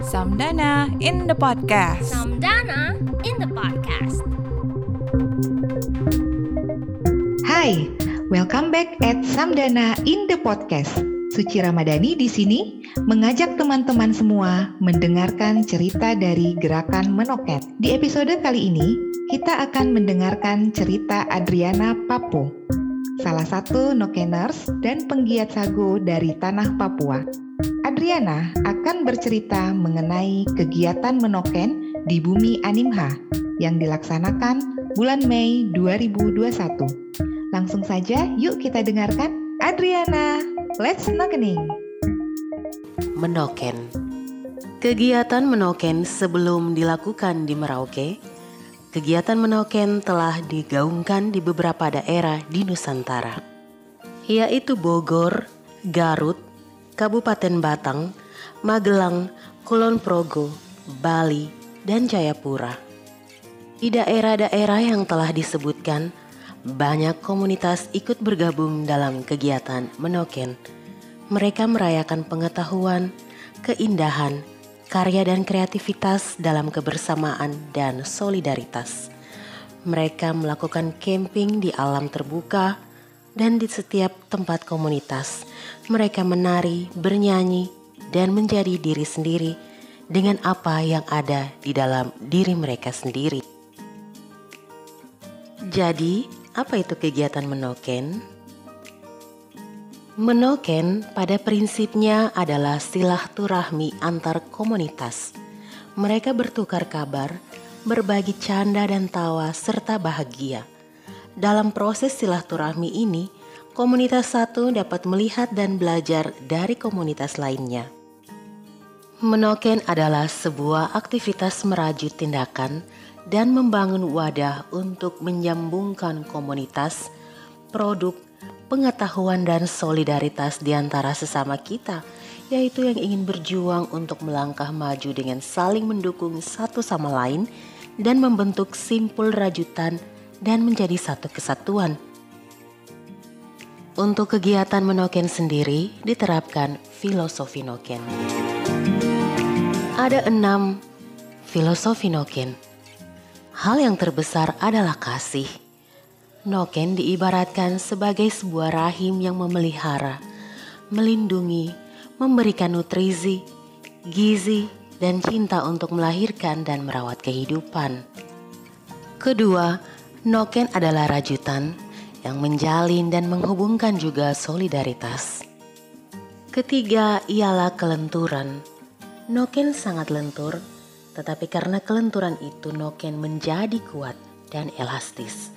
Samdana in the podcast. Samdana in the podcast. Hai, welcome back at Samdana in the podcast. Suci Ramadhani di sini mengajak teman-teman semua mendengarkan cerita dari gerakan Menoket. Di episode kali ini, kita akan mendengarkan cerita Adriana Papo, salah satu Nokeners dan penggiat sago dari tanah Papua. Adriana akan bercerita mengenai kegiatan Menoken di bumi Animha yang dilaksanakan bulan Mei 2021. Langsung saja yuk kita dengarkan Adriana. Let's Nokening. Menoken Kegiatan menoken sebelum dilakukan di Merauke, kegiatan menoken telah digaungkan di beberapa daerah di Nusantara, yaitu Bogor, Garut, Kabupaten Batang, Magelang, Kulon Progo, Bali, dan Jayapura. Di daerah-daerah yang telah disebutkan, banyak komunitas ikut bergabung dalam kegiatan menoken. Mereka merayakan pengetahuan, keindahan, karya dan kreativitas dalam kebersamaan dan solidaritas. Mereka melakukan camping di alam terbuka dan di setiap tempat komunitas. Mereka menari, bernyanyi, dan menjadi diri sendiri dengan apa yang ada di dalam diri mereka sendiri. Jadi, apa itu kegiatan menoken? Menoken pada prinsipnya adalah silaturahmi antar komunitas. Mereka bertukar kabar, berbagi canda dan tawa serta bahagia. Dalam proses silaturahmi ini, komunitas satu dapat melihat dan belajar dari komunitas lainnya. Menoken adalah sebuah aktivitas merajut tindakan dan membangun wadah untuk menyambungkan komunitas, produk, pengetahuan dan solidaritas di antara sesama kita, yaitu yang ingin berjuang untuk melangkah maju dengan saling mendukung satu sama lain dan membentuk simpul rajutan dan menjadi satu kesatuan. Untuk kegiatan menoken sendiri diterapkan filosofi noken. Ada enam filosofi noken. Hal yang terbesar adalah kasih Noken diibaratkan sebagai sebuah rahim yang memelihara, melindungi, memberikan nutrisi, gizi, dan cinta untuk melahirkan dan merawat kehidupan. Kedua, Noken adalah rajutan yang menjalin dan menghubungkan juga solidaritas. Ketiga ialah kelenturan. Noken sangat lentur, tetapi karena kelenturan itu Noken menjadi kuat dan elastis.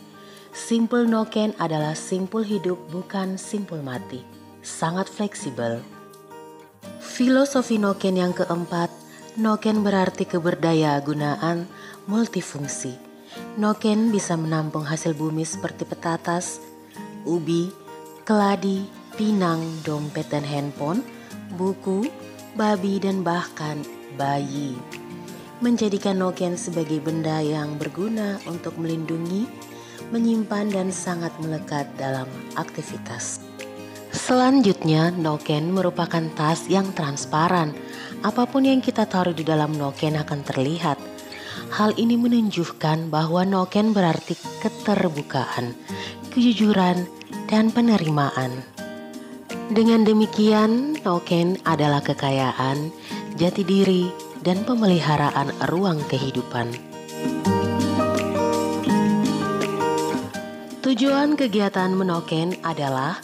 Simpul noken adalah simpul hidup bukan simpul mati. Sangat fleksibel. Filosofi noken yang keempat, noken berarti keberdaya gunaan multifungsi. Noken bisa menampung hasil bumi seperti petatas, ubi, keladi, pinang, dompet dan handphone, buku, babi dan bahkan bayi. Menjadikan noken sebagai benda yang berguna untuk melindungi menyimpan dan sangat melekat dalam aktivitas. Selanjutnya, noken merupakan tas yang transparan. Apa pun yang kita taruh di dalam noken akan terlihat. Hal ini menunjukkan bahwa noken berarti keterbukaan, kejujuran, dan penerimaan. Dengan demikian, noken adalah kekayaan, jati diri, dan pemeliharaan ruang kehidupan. Tujuan kegiatan Menoken adalah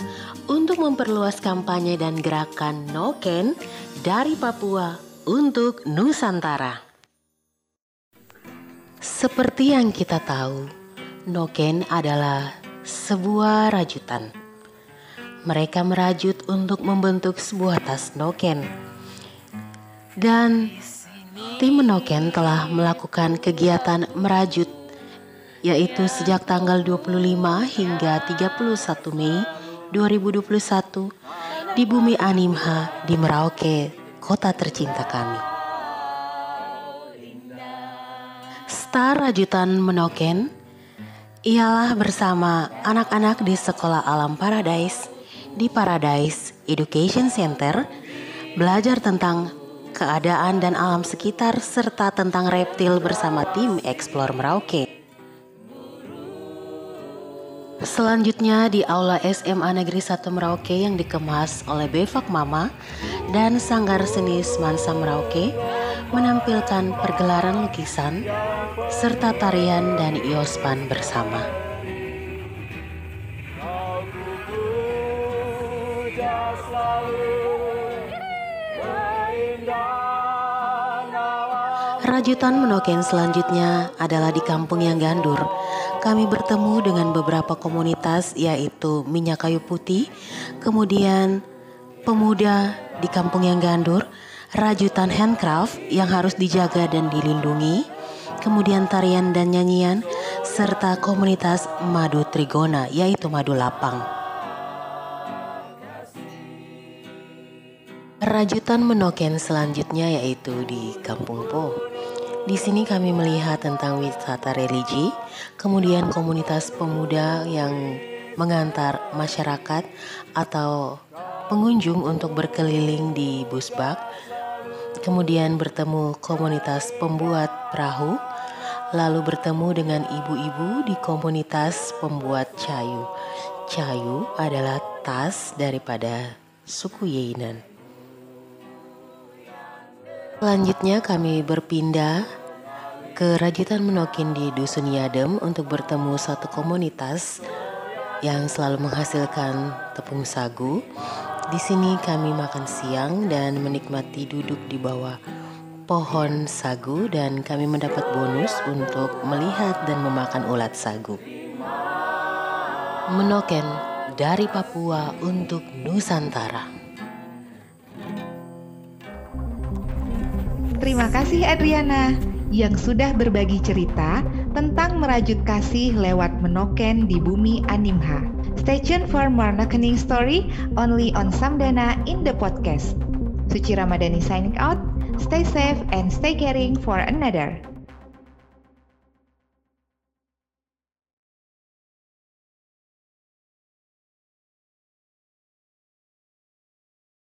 untuk memperluas kampanye dan gerakan Noken dari Papua untuk Nusantara. Seperti yang kita tahu, Noken adalah sebuah rajutan. Mereka merajut untuk membentuk sebuah tas Noken. Dan tim Noken telah melakukan kegiatan merajut yaitu sejak tanggal 25 hingga 31 Mei 2021 di bumi Animha di Merauke, kota tercinta kami. Star Rajutan Menoken ialah bersama anak-anak di Sekolah Alam Paradise di Paradise Education Center belajar tentang keadaan dan alam sekitar, serta tentang reptil bersama tim Explore Merauke. Selanjutnya di Aula SMA Negeri 1 Merauke yang dikemas oleh Bevak Mama dan Sanggar Seni Mansa Merauke menampilkan pergelaran lukisan serta tarian dan iospan bersama. Rajutan Menoken selanjutnya adalah di kampung yang gandur. Kami bertemu dengan beberapa komunitas yaitu minyak kayu putih, kemudian pemuda di kampung yang gandur, rajutan handcraft yang harus dijaga dan dilindungi, kemudian tarian dan nyanyian, serta komunitas madu trigona yaitu madu lapang. Rajutan Menoken selanjutnya yaitu di Kampung Po. Di sini kami melihat tentang wisata religi, kemudian komunitas pemuda yang mengantar masyarakat atau pengunjung untuk berkeliling di Busbak, kemudian bertemu komunitas pembuat perahu, lalu bertemu dengan ibu-ibu di komunitas pembuat cayu. Cayu adalah tas daripada suku Yeinan. Selanjutnya kami berpindah ke Rajutan Menokin di Dusun Yadem untuk bertemu satu komunitas yang selalu menghasilkan tepung sagu. Di sini kami makan siang dan menikmati duduk di bawah pohon sagu dan kami mendapat bonus untuk melihat dan memakan ulat sagu. Menoken dari Papua untuk Nusantara. Terima kasih Adriana yang sudah berbagi cerita tentang merajut kasih lewat menoken di bumi Animha. Stay tuned for more Nokening story only on Samdana in the podcast. Suci Ramadhani signing out. Stay safe and stay caring for another.